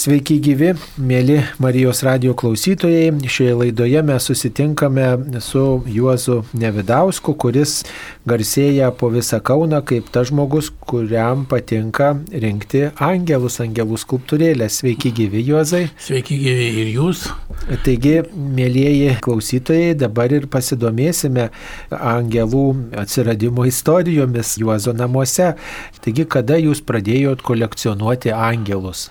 Sveiki gyvi, mėly Marijos radio klausytojai. Šioje laidoje mes susitinkame su Juozu Nevidausku, kuris garsėja po visą Kauną kaip tas žmogus, kuriam patinka rinkti angelus, angelų skulptūrėlės. Sveiki gyvi, Juozai. Sveiki gyvi ir jūs. Taigi, mėlyjeji klausytojai, dabar ir pasidomėsime angelų atsiradimo istorijomis Juozo namuose. Taigi, kada jūs pradėjot kolekcionuoti angelus?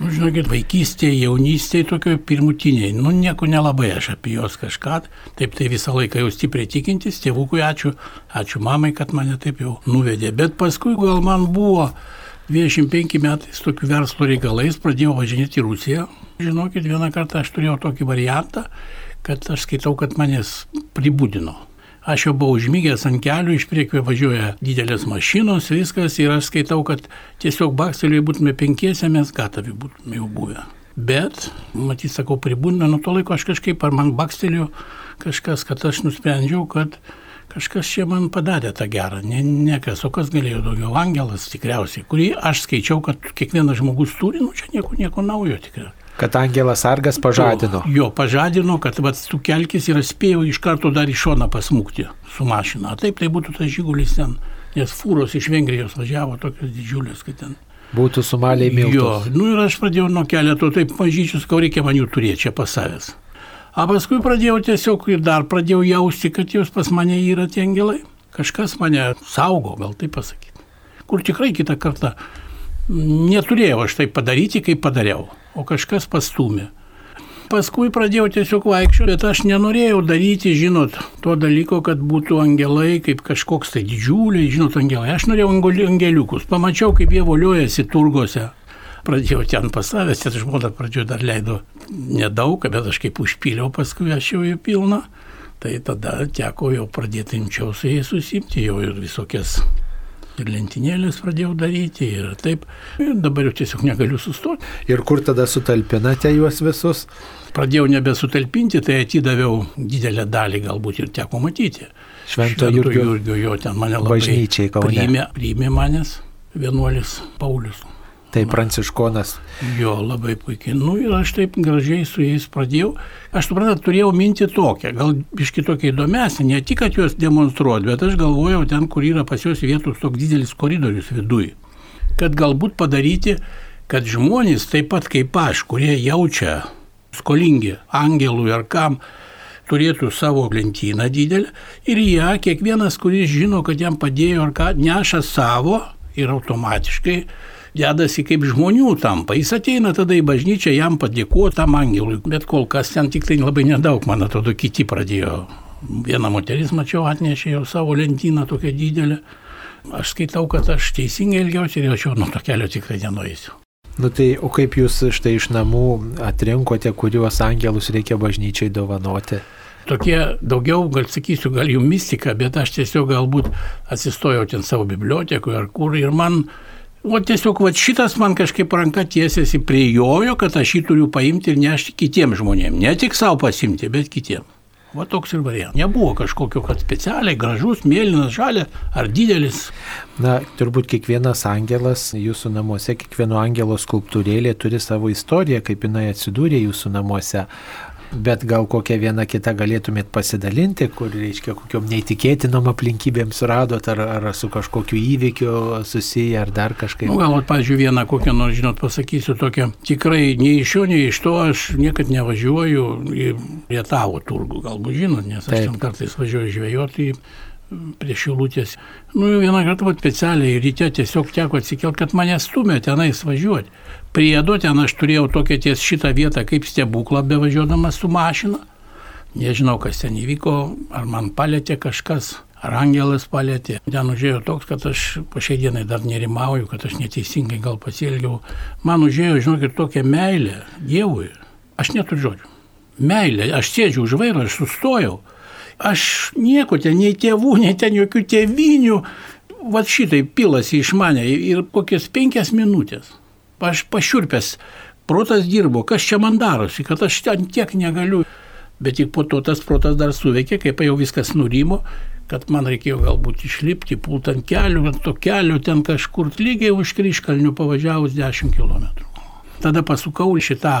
Nu, žinokit, vaikystėje, jaunystėje, tokio pirmutiniai, nu, nieko nelabai aš apie juos kažką, taip tai visą laiką jau stipriai tikintis, tėvukui ačiū, ačiū mamai, kad mane taip jau nuvedė, bet paskui gal man buvo 25 metais tokių verslo reikalais, pradėjau važinėti į Rusiją. Žinokit, vieną kartą aš turėjau tokį variantą, kad aš skaitau, kad manęs pribūdino. Aš jau buvau užmygęs ant kelių, iš priekio važiuoja didelės mašinos, viskas ir aš skaitau, kad tiesiog bakseliui būtume penkiese, mes gatavi būtume jau buvę. Bet, matyt, sakau, pribūdina, nuo to laiko aš kažkaip ar man bakstelio kažkas, kad aš nusprendžiau, kad kažkas čia man padarė tą gerą, ne, ne kas, o kas galėjo daugiau, angelas tikriausiai, kurį aš skaičiau, kad kiekvienas žmogus turi, nu čia nieko, nieko naujo tikriausiai. Kad angelas sargas pažadino. Jo, jo pažadino, kad vat, tu kelkis ir spėjau iš karto dar į šoną pasmukti su mašina. Taip, tai būtų tas žygulis ten, nes fūros iš Vengrijos važiavo tokios didžiulės, kad ten. Būtų sumaliai miltų. Jo, nu ir aš pradėjau nuo keleto taip mažyčius, kau reikia man jų turėti čia pas savęs. O paskui pradėjau tiesiog ir dar pradėjau jausti, kad jos pas mane yra tie angelai. Kažkas mane saugo, gal taip pasakyti. Kur tikrai kitą kartą neturėjau aš tai padaryti, kaip padariau, o kažkas pastumė. Paskui pradėjau tiesiog vaikščioti, bet aš nenorėjau daryti, žinot, to dalyko, kad būtų angelai kaip kažkoks tai didžiuliai, žinot, angelai. Aš norėjau angeliukus. Pamačiau, kaip jie voliojasi turgose. Pradėjau ten pas savęs, nes žmona pradžioje dar leido nedaug, bet aš kaip užpyliau, paskui aš jau jų pilną. Tai tada teko jau pradėti imčiau su jais susimti, jau ir visokias ir lentynėlės pradėjau daryti ir taip. Ir dabar jau tiesiog negaliu sustoti. Ir kur tada sutalpinate juos visus? Pradėjau nebesutalpinti, tai atidaviau didelę dalį galbūt ir teko matyti. Švento Jurgio, Jurgio jo ten mane labai bažnyčiai Kaune. priėmė, priėmė manęs vienuolis Paulius. Tai pranciškonas. Jo, labai puikiai. Nu ir aš taip gražiai su jais pradėjau. Aš suprantat, turėjau mintį tokią, gal iš kitokia įdomesnė, ne tik, kad juos demonstruoti, bet aš galvojau ten, kur yra pas juos vietos toks didelis koridorius viduj. Kad galbūt padaryti, kad žmonės taip pat kaip aš, kurie jaučia skolingi angelui ar kam, turėtų savo lentyną didelę ir ją kiekvienas, kuris žino, kad jam padėjo ar ką, neša savo ir automatiškai dedasi kaip žmonių tampa. Jis ateina tada į bažnyčią jam padėkoti tam angelui, bet kol kas ten tik tai labai nedaug, man atrodo, kiti pradėjo. Viena moteris, mačiau, atnešė jau savo lentyną tokią didelę. Aš skaitau, kad aš teisingai elgiausi ir jaučiau, nuo to kelio tikrai nenueisiu. Nu tai, o kaip jūs štai iš namų atrinkote, kuriuos angelus reikia bažnyčiai dovanoti? Tokie daugiau, gal sakysiu, gal jų mistika, bet aš tiesiog galbūt atsistojau ten savo bibliotekoje ar kur ir man O tiesiog va, šitas man kažkaip ranka tiesiasi prie jojo, kad aš jį turiu paimti ir nešti kitiems žmonėms. Ne tik savo pasimti, bet kitiems. Va toks ir variantas. Nebuvo kažkokio, kad specialiai gražus, mėlynas, žalias ar didelis. Na, turbūt kiekvienas angelas jūsų namuose, kiekvieno angelo skulptūrėlė turi savo istoriją, kaip jinai atsidūrė jūsų namuose. Bet gal kokią vieną kitą galėtumėt pasidalinti, kur, reiškia, kokiam neįtikėtinom aplinkybėm suradot, ar, ar su kažkokiu įvykiu susiję, ar dar kažkaip. Nu, gal, pavyzdžiui, vieną kokią nors, žinot, pasakysiu tokią, tikrai nei iš šio, nei iš to aš niekad nevažiuoju į Lietavo turgų, galbūt žinot, nes aš Taip. ten kartais važiuoju žvejoti prie šilutės. Nu, vieną kartą vat, specialiai ryte tiesiog teko atsikelti, kad mane stumė tenais važiuoti. Priedo ten aš turėjau tokią ties šitą vietą kaip stebuklą bevažiuodamas su mašina. Nežinau, kas ten įvyko, ar man palėtė kažkas, ar angelas palėtė. Ten užėjo toks, kad aš po šiai dienai dar nerimauju, kad aš neteisingai gal pasielgiau. Man užėjo, žinokit, tokia meilė Dievui. Aš neturiu žodžių. Meilė, aš sėdžiu už vairo, aš sustojau. Aš nieko ten, nei tėvų, nei ten jokių tėvinių. Vat šitai pilasi iš mane ir kokias penkias minutės. Aš pašiurpęs, protas dirbo, kas čia man darosi, kad aš ten tiek negaliu. Bet tik po to tas protas dar suveikė, kai jau viskas nurimo, kad man reikėjo galbūt išlipti, pult ant kelių, ant to kelio ten kažkur lygiai už kryškalnių pavažiavus 10 km. Tada pasukau šitą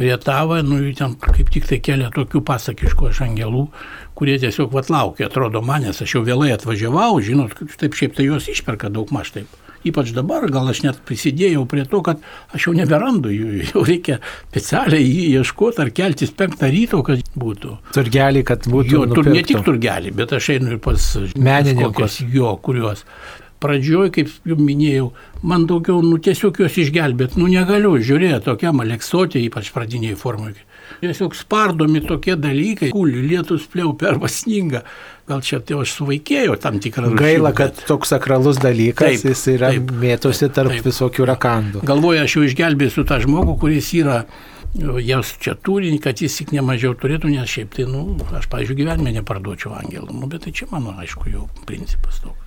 rietavą, nu jų ten kaip tik tai kelia tokių pasakiškų angelų, kurie tiesiog vat laukia, atrodo manęs, aš jau vėlai atvažiavau, žinot, taip šiaip tai juos išperka daug maž taip. Ypač dabar, gal aš net prisidėjau prie to, kad aš jau neberandu jų, jau reikia specialiai jį ieškoti ar keltis penktą ryto, kad būtų. Turgelį, kad būtų. Jo, tur, ne tik turgelį, bet aš einu ir pas menininkus. Jo, kuriuos pradžioj, kaip jau minėjau, man daugiau, nu, tiesiog juos išgelbėt, nu, negaliu žiūrėti tokiam aleksotė, ypač pradiniai formai. Tiesiog spardomi tokie dalykai, kūlių lietus pliaupia arba sninga. Gal čia tai aš suvaikėjau tam tikrą rūšį. Gaila, kad bet... toks sakralus dalykas, taip, jis yra taip, mėtosi tarp taip, visokių rakandų. Galvoju, aš jau išgelbėsiu tą žmogų, kuris yra jas čia turi, kad jis tik nemažiau turėtų, nes šiaip tai, nu, aš, pavyzdžiui, gyvenime neparduočiau angelų, nu, bet tai čia mano, aišku, jau principas toks.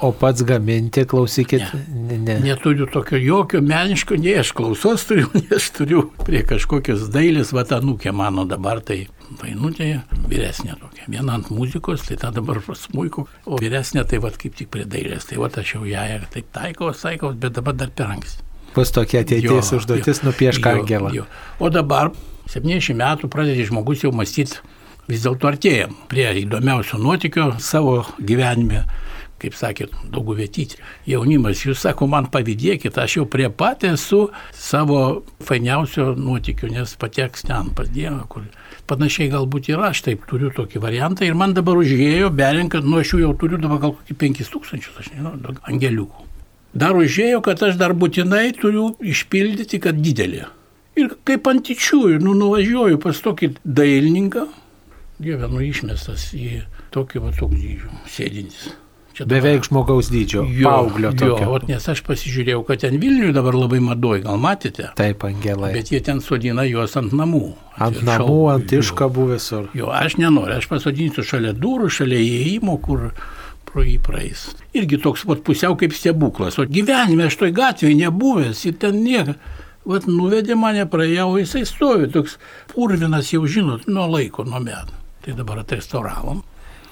O pats gaminti, klausykit, ne. ne. Neturiu tokio jokio meniško, nei aš klausos turiu, nei aš turiu prie kažkokios dailės, va ta nukė mano dabar, tai vainutė vyresnė tokia. Viena ant muzikos, tai ta dabar smūko, o vyresnė tai va kaip tik prie dailės. Tai va aš jau ją ir taip taikaus, taikaus, bet dabar dar per anksti. Bus tokia ateities jo, užduotis nupiešk angelą. Jo. O dabar 70 metų pradedi žmogus jau mąstyti, vis dėlto artėjom prie įdomiausio nuotykio savo gyvenime kaip sakėt, dauguvietyti. Jaunimas, jūs sako, man pavydėkit, aš jau prie pat esu savo fainiausio nuotikiu, nes pateks ten pas Dievą, kur panašiai galbūt ir aš taip turiu tokį variantą ir man dabar užėjo, berinkant, nu aš jų jau turiu dabar gal kokį 5000, aš nežinau, angeliukų. Dar užėjo, kad aš dar būtinai turiu išpildyti, kad didelė. Ir kaip antičiųjų, nu nuvažiuoju pas tokį dailininką, Dieve, nu išmestas į tokį va toks dydžių, sėdintis. Čia Beveik dabar... žmogaus dydžio, jo, paauglio tokio. Jo, nes aš pasižiūrėjau, kad ten Vilniuje dabar labai madoj, gal matėte? Taip, angelai. Bet jie ten sodina juos ant namų. Ant ir namų, šau, ant iškabų visur. Jo, aš nenoriu, aš pasodinsiu šalia durų, šalia įėjimo, kur pro jį praeis. Irgi toks pat pusiau kaip stebuklas. O gyvenime aš toj gatvėje nebuvęs ir ten nieko. Vat nuvedė mane, praėjau, jisai stovi, toks purvinas jau žinot, nuo laiko, nuo metų. Tai dabar atrestauravom.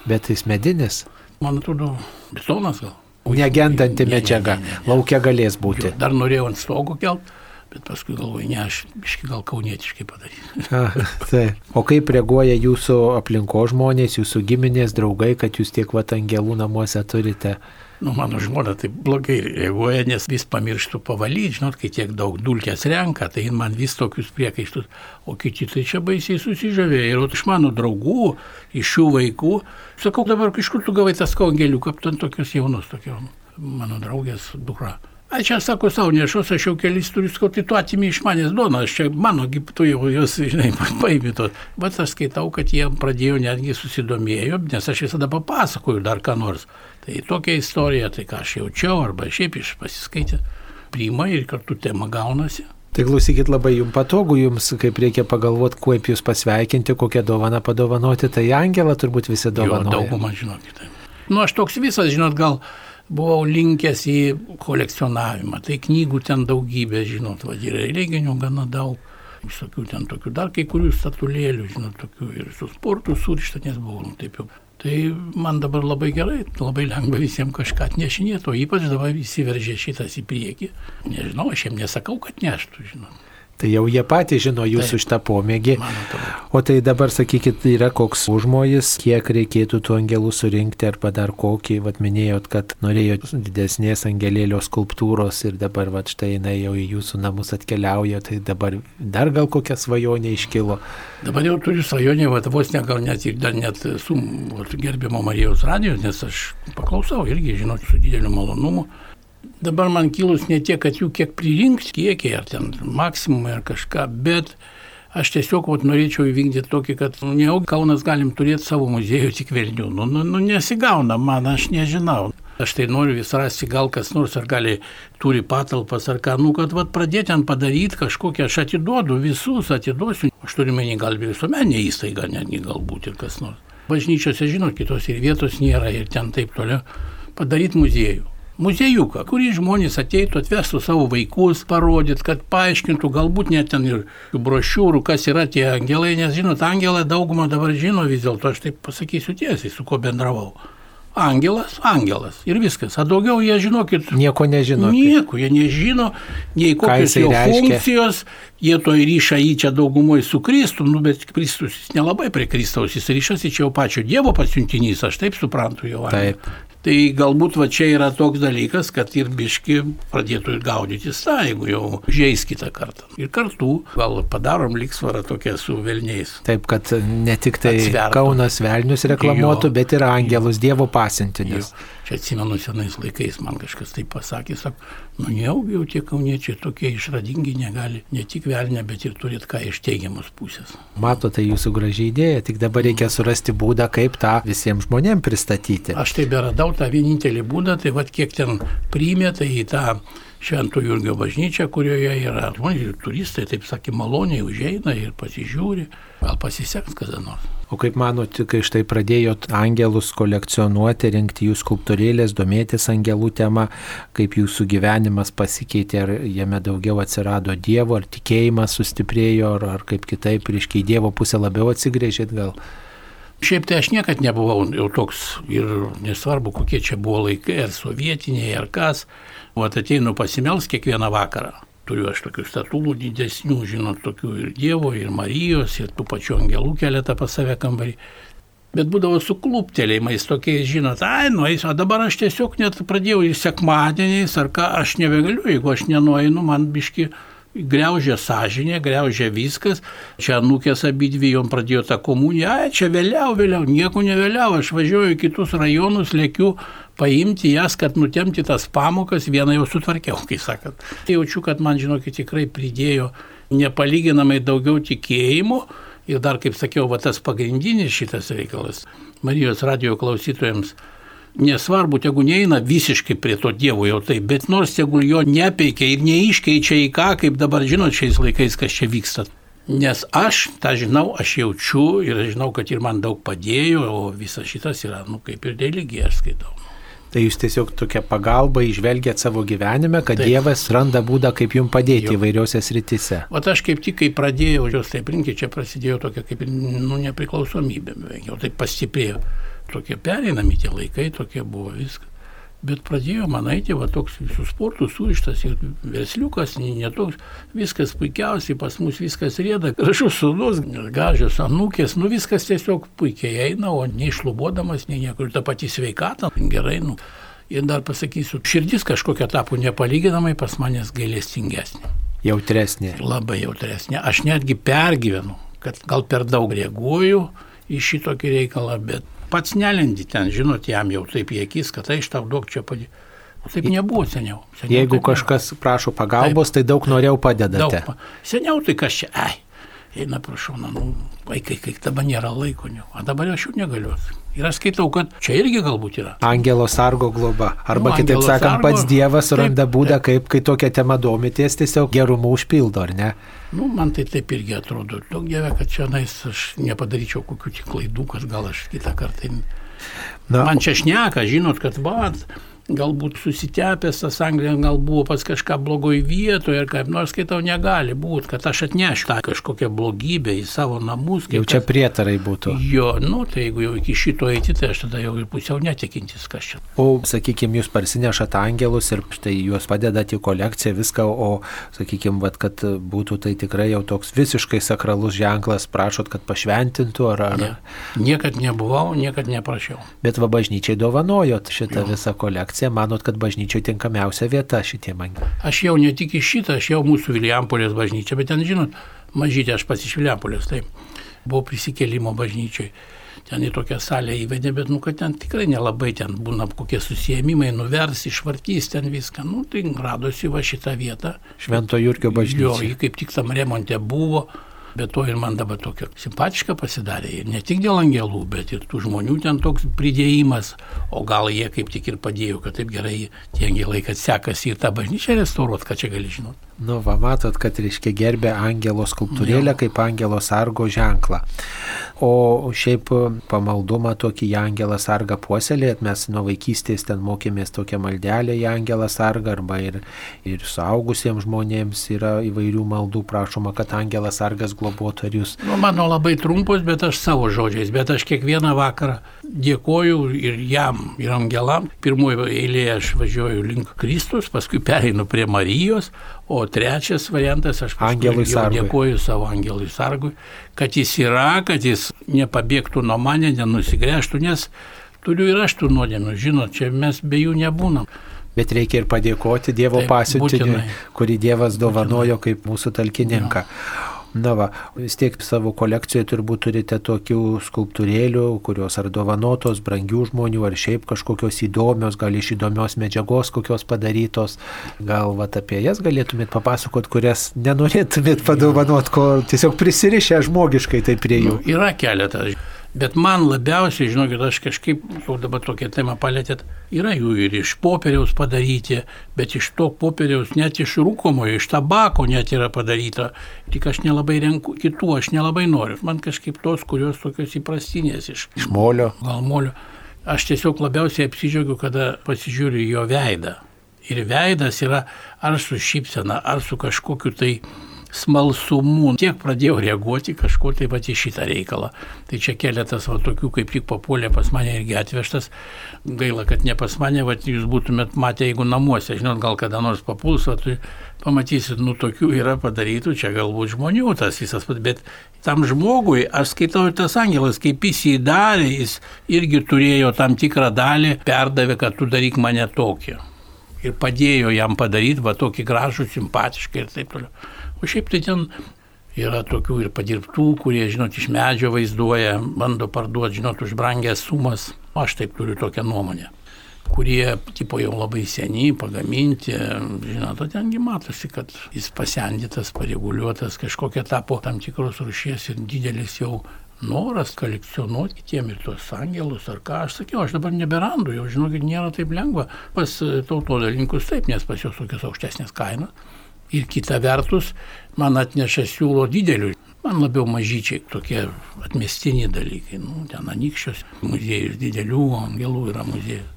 Bet jis medinis? Man atrodo, betonas gal. Negendanti medžiaga, ne, ne, ne. laukia galės būti. Jo, dar norėjau ant stogo kelt, bet paskui galvoju, ne, aš iški gal kaunietiškai padarysiu. tai. O kaip reaguoja jūsų aplinko žmonės, jūsų giminės, draugai, kad jūs tiek vat angelų namuose turite? Nu, mano žmona taip blogai reaguoja, nes vis pamirštų pavalyti, žinot, kai tiek daug dulkės renka, tai man vis tokius priekaištus, o kiti tai čia baisiai susižavėjo. Ir iš mano draugų, iš šių vaikų, sakau, dabar iš kur tu gavai tas kaungeliuką, ten tokius jaunus, tokio mano draugės dukra. A čia sako savo nešos, aš jau kelis turiu skauti, tu atimi iš manęs duoną, aš čia mano, tu jau jos, žinai, paimytos. Bet aš skaitau, kad jie pradėjo netgi susidomėjo, nes aš visada papasakoju dar ką nors. Tai tokia istorija, tai ką aš jaučiau, arba šiaip iš pasiskaitę, priima ir kartu tema gaunasi. Tai klausykit labai jums patogu, jums kaip reikia pagalvoti, kaip jūs pasveikinti, kokią dovaną padovanoti, tai angelą turbūt visi dovanoja. Jo, daugumą žinokite. Nu, aš toks visas, žinot, gal buvau linkęs į kolekcionavimą. Tai knygų ten daugybė, žinot, va, ir religinių gana daug. Visokių ten tokių, dar kai kurių statulėlių, žinot, tokių ir su sportu surišta, nes buvau, nu, taip jau. Tai man dabar labai gerai, labai lengva visiems kažką atnešinėti, o ypač dabar visi veržė šitas į priekį. Nežinau, aš jiems nesakau, kad neštų, žinot. Tai jau jie patys žino jūsų šitą pomėgį. O tai dabar sakykit, yra koks užmojis, kiek reikėtų tų angelų surinkti arba dar kokį, vad minėjot, kad norėjot didesnės angelėlio skulptūros ir dabar vad štai jinai jau į jūsų namus atkeliauja, tai dabar dar gal kokia svajonė iškilo. Dabar jau turiu svajonę, vad vos ne gal net ir dar net su gerbimo Marijos radijos, nes aš paklausau irgi, žinot, su dideliu malonumu dabar man kilus ne tiek, kad jų kiek pririnks, kiekiai ar ten maksimumai ar kažką, bet aš tiesiog vat, norėčiau įvykdyti tokį, kad nu, ne Kaunas galim turėti savo muziejų tik Vilnių. Nu, nu, nu, nesigauna man, aš nežinau. Aš tai noriu vis rasti, gal kas nors ar gali turi patalpas ar ką, nu, kad vat, pradėti ten padaryti kažkokią, aš atiduodu visus, atiduosiu. Aš turiu menį gal visuomenė įstaiga, netgi galbūt ir kas nors. Bažnyčiose, žinot, kitos ir vietos nėra ir ten taip toliau. Padaryti muziejų muziejuką, kurį žmonės ateitų, atvestų savo vaikus, parodyt, kad paaiškintų, galbūt net ten ir brošiūrų, kas yra tie angelai, nes žinot, angelai daugumą dabar žino vis dėlto, aš taip pasakysiu tiesiai, su kuo bendravau. angelas, angelas ir viskas. O daugiau jie, žinokit, Nieko nežino. Nieko, jie nežino, nei kokios jo reiškia? funkcijos, jie to ryšą į čia daugumoje su Kristum, nu, bet Kristus nelabai prie Kristaus, jis ryšasi čia jau pačio Dievo pasiuntinys, aš taip suprantu jo. Taip. Tai galbūt va čia yra toks dalykas, kad ir biški pradėtų ir gaudyti tą, jeigu jau žais kitą kartą. Ir kartu gal padarom liksvarą tokią su velniais. Taip, kad ne tik tai Atsvertų. Kaunas Velnius reklamuotų, Jo. bet ir Angelus Dievo pasintinius. Jo. Čia atsimenu senais laikais, man kažkas taip pasakė, sako, nu nejaugi jau tie kauniečiai tokie išradingi negali ne tik velnę, bet ir turit ką iš teigiamos pusės. Mato, tai jūsų gražiai idėja, tik dabar reikia surasti būdą, kaip tą visiems žmonėms pristatyti. Aš tai beradau tą vienintelį būdą, tai vad kiek ten priimė, tai į tą Švento Jurgio bažnyčią, kurioje yra žmonės, ir turistai, taip sakė, maloniai užeina ir pasižiūri, gal pasiseks kada nors. O kaip manote, kai štai pradėjot angelus kolekcionuoti, rinkti jų skulptūrėlės, domėtis angelų tema, kaip jūsų gyvenimas pasikeitė, ar jame daugiau atsirado Dievo, ar tikėjimas sustiprėjo, ar, ar kaip kitaip, reiškia į Dievo pusę labiau atsigrėžėt gal? Šiaip tai aš niekad nebuvau jau toks ir nesvarbu, kokie čia buvo laikai, ar sovietiniai, ar kas. O ateinu pasimels kiekvieną vakarą. Turiu aš tokių statulų didesnių, žinot, tokių ir Dievo, ir Marijos, ir tų pačių angelų keletą pas save kambarį. Bet būdavo su kluptelėjimais tokiais, žinot, ai, nueisiu, o dabar aš tiesiog net pradėjau ir sekmadieniais, ar ką, aš nebegaliu, jeigu aš nenueinu, man biški greužia sąžinė, greužia viskas. Čia nukės abidvi jom pradėjo tą komuniją, ai, čia vėliau, vėliau, nieko nevėliau, aš važiuoju į kitus rajonus, lėkiu paimti jas, kad nutemti tas pamokas, vieną jau sutvarkiau, kai sakot. Tai jaučiu, kad man, žinokit, tikrai pridėjo nepalyginamai daugiau tikėjimo ir dar, kaip sakiau, va tas pagrindinis šitas reikalas Marijos radio klausytojams Nesvarbu, tegu neina visiškai prie to Dievo jau taip, bet nors tegul jo nepeikia ir neiškeičia į ką, kaip dabar žinot šiais laikais, kas čia vyksta. Nes aš tą žinau, aš jaučiu ir žinau, kad ir man daug padėjo, o visas šitas yra, nu, kaip ir religija, aš skaitau. Tai jūs tiesiog tokią pagalbą išvelgėt savo gyvenime, kad Taip. Dievas randa būdą, kaip jums padėti Jo. įvairiose sritise. O aš kaip tik, kai pradėjau jos taip rinkti, čia prasidėjo tokia kaip nu, nepriklausomybė, jau taip pastiprėjo. Tokie pereinami tie laikai, tokie buvo viskas. Bet pradėjo man eiti, va toks visų sportų surištas ir versliukas, netoks, viskas puikiausiai, pas mus viskas rėda, gražus sūnus, gražios anūkės, nu viskas tiesiog puikiai eina, o neišlubodamas, nei niekur, ta pati sveikata, gerai, nu. Ir dar pasakysiu, širdis kažkokia tapo nepalyginamai pas manęs gailestingesnė Jautresnė. labai jautresnė. Aš netgi pergyvenu, kad gal per daug reaguoju į šitokį reikalą, bet pats nelendi ten, žinot, jam jau taip į akis, kad tai iš tau daug čia padėjo. O taip nebuvo seniau. seniau Jeigu taip nebuvo. kažkas prašo pagalbos, tai daug noriau padedate. Daug. Seniau tai kas čia, ai, eina prašau, na, nu, vaikai, kai dabar nėra laiko, ne. o dabar aš jau negaliu. Ir aš skaitau, kad čia irgi galbūt yra. Angelo sargo globa. Arba Nu, kitaip sakant, sargo. pats Dievas Taip, suranda būdą, taip. kaip, kai tokia tema domitės, tiesiog gerumu užpildo, ar ne? Nu, man tai taip irgi atrodo. Daug dievė, kad čia nais aš nepadaryčiau kokių tik klaidų, kad gal aš kitą kartą Na, Man čia šneka, žinot, kad va, galbūt susitepęs tas Anglija, gal buvo pas kažką blogoj vietoje ir kaip nors skaitau, negali būti, kad aš atnešiu tą kažkokią blogybę į savo namus. jau čia tas- prietarai būtų. Jo, nu, tai jeigu jau iki šito eiti, tai aš tada jau ir pusiau netikintis, kas čia. O, sakykime, jūs parsinešat angelus ir štai juos padedat į kolekciją, viską, o, sakykime, vat, kad būtų tai tikrai jau toks visiškai sakralus ženklas, prašot, kad pašventintų, ar... ar... Ne. Niekad nebuvau, niekad neprašiau. Bet va bažnyčiai dovanojot šitą visą kolekciją, manot, kad bažnyčiai tinkamiausia vieta šitiem angelams. Aš jau ne tik iš šitą, aš jau mūsų Vilijampolės bažnyčia, bet ten, žinot, mažytė aš pats iš Vilijampolės, taip, buvau prisikėlimo bažnyčiai. Ten į tokią salę įvedė, bet, nu, kad ten tikrai nelabai ten būna kokie susijėmimai, nuvers, išvartys ten viską. Nu, tai radosi va šitą vietą. Švento Jurgio Jo, bažnyčia. ji kaip tik tam remonte buvo, bet to ir man dabar tokia simpatiška pasidarė. Ir ne tik dėl angelų, bet ir tų žmonių ten toks pridėjimas. O gal jie kaip tik ir padėjo, kad taip gerai tie angelai, kad sekasi ir tą bažnyčią restauruoti, ką čia gali žinoti. Nu, va, matot, kad reiškia gerbė angelo skulptūrėlę Jo. kaip angelo sargo ženklą. O šiaip pamaldumą tokį angelą sargą puoselėt, mes nuo vaikystės ten mokėmės tokią maldelę į angelą sargą, arba ir, ir suaugusiems žmonėms yra įvairių maldų prašoma, kad angelas sargas globotų. Ar jūs Nu, mano labai trumpus, bet aš savo žodžiais, bet aš kiekvieną vakarą dėkoju ir jam, ir angelam. Pirmoji eilėje aš važiuoju link Kristus, paskui pereinu prie Marijos, o trečias variantas aš dėkoju savo angelui sargui, kad jis yra, kad jis nepabėgtų nuo mane, nenusigręžtų, nes turiu ir aš tų nuodėmių, žinot, čia mes be jų nebūnam. Bet reikia ir padėkoti Dievo pasiuntiniui, būtinai. kurį Dievas dovanojo kaip mūsų talkininką. Na va, vis tiek savo kolekcijoje turbūt turite tokių skulptūrėlių, kurios ar dovanotos, brangių žmonių, ar šiaip kažkokios įdomios, gal iš įdomios medžiagos kokios padarytos. Gal va apie jas galėtumėt papasakot, kurias nenorėtumėt padovanot, ko tiesiog prisirišę žmogiškai tai prie jų. Nu, yra keletas. Bet man labiausiai, žinokit, aš kažkaip jau dabar tokią temą palėtėt, yra jų ir iš popieriaus padaryti, bet iš to popieriaus net iš rūkomojo, iš tabako net yra padaryta. Tik aš nelabai renku kitų, aš nelabai noriu. Man kažkaip tos, kurios tokios įprastinės iš Iš molio. gal molio. Aš tiesiog labiausiai apsidžiaugiu, kada pasižiūriu jo veidą. Ir veidas yra ar su šypsena, ar su kažkokiu tai smalsumu. Tiek pradėjau reaguoti kažko tai pat į šitą reikalą. Tai čia keletas va, tokių, kaip tik papuolė pas mane irgi atvežtas. Gaila, kad ne pas mane, va, jūs būtumėt matę, jeigu namuose, žinot, gal kada nors papuls, va, tai pamatysit, nu tokių yra padarytų, čia galbūt žmonių tas visas, bet tam žmogui, aš skaitau ir tas angelas, kaip jis jį darė, jis irgi turėjo tam tikrą dalį, perdavė, kad tu daryk mane tokį. Ir padėjo jam padaryti, va tokį gražų, simpatišką ir taip toliau. O šiaip tai ten yra tokių ir padirbtų, kurie, žinot, iš medžio vaizduoja, bando parduoti, žinot, už brangęs sumas. Aš taip turiu tokią nuomonę kurie tipo jau labai seniai pagaminti, žinot, tengi matosi, kad jis pasendytas, pareguliuotas, kažkokia tapo tam tikros rušies ir didelis jau noras kolekcionuoti kitiem ir tuos angelus ar ką. Aš sakiau, aš dabar neberandu, jau žinokit, nėra taip lengva pas tautodalininkus taip, nes pas juos tokios aukštesnės kainos. Ir kita vertus, man atneša siūlo didelių. Man labiau mažyčiai tokie atmestiniai dalykai. Nu, ten anykščios muziejus didelių angelų yra muziejus.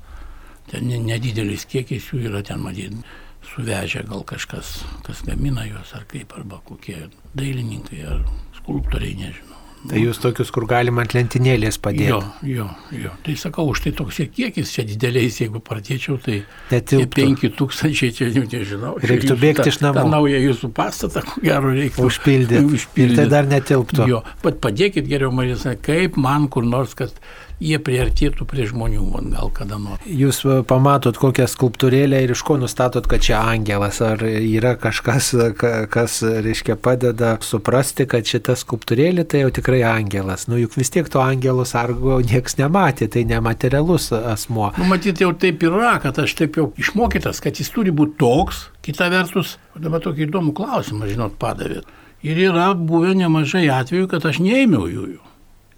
Ten ne- nedidelis kiekis jų yra ten matyti. Suvežę gal kažkas, kas gamina juos, ar kaip, arba kokie dailininkai, ar skulptoriai, nežinau. Tai jūs tokius, kur galima ant lentynėlės padėti. Jo, jo, jo. Tai sakau, už tai toks kiekis čia dideliais, jeigu pradėčiau, tai Netilptų. 5000 čia jau nežinau. Čia Reiktų jūsų bėgti tą- iš namų. tą Naują jūsų pastatą, ko gero, reiktų Užpildyti. Užpildyti. tai dar netilptų. Jo, bet padėkit geriau, Marisa, kaip man kur nors, kad jie priartėtų prie žmonių, man gal kada nors. Jūs pamatot kokią skulptūrėlę ir iš ko nustatot, kad čia angelas, ar yra kažkas, ka- kas, reiškia, padeda suprasti, kad šita skulptūrėlė tai jau tikrai angelas. Nu juk vis tiek to angelo sargo nieks nematė, tai nematerialus asmo. Nu, matyt, jau taip yra, kad aš taip jau išmokytas, kad jis turi būti toks, kita vertus, dabar tokį įdomų klausimą, žinot, padavėt. Ir yra buvę nemažai atvejų, kad aš neėmiau jų.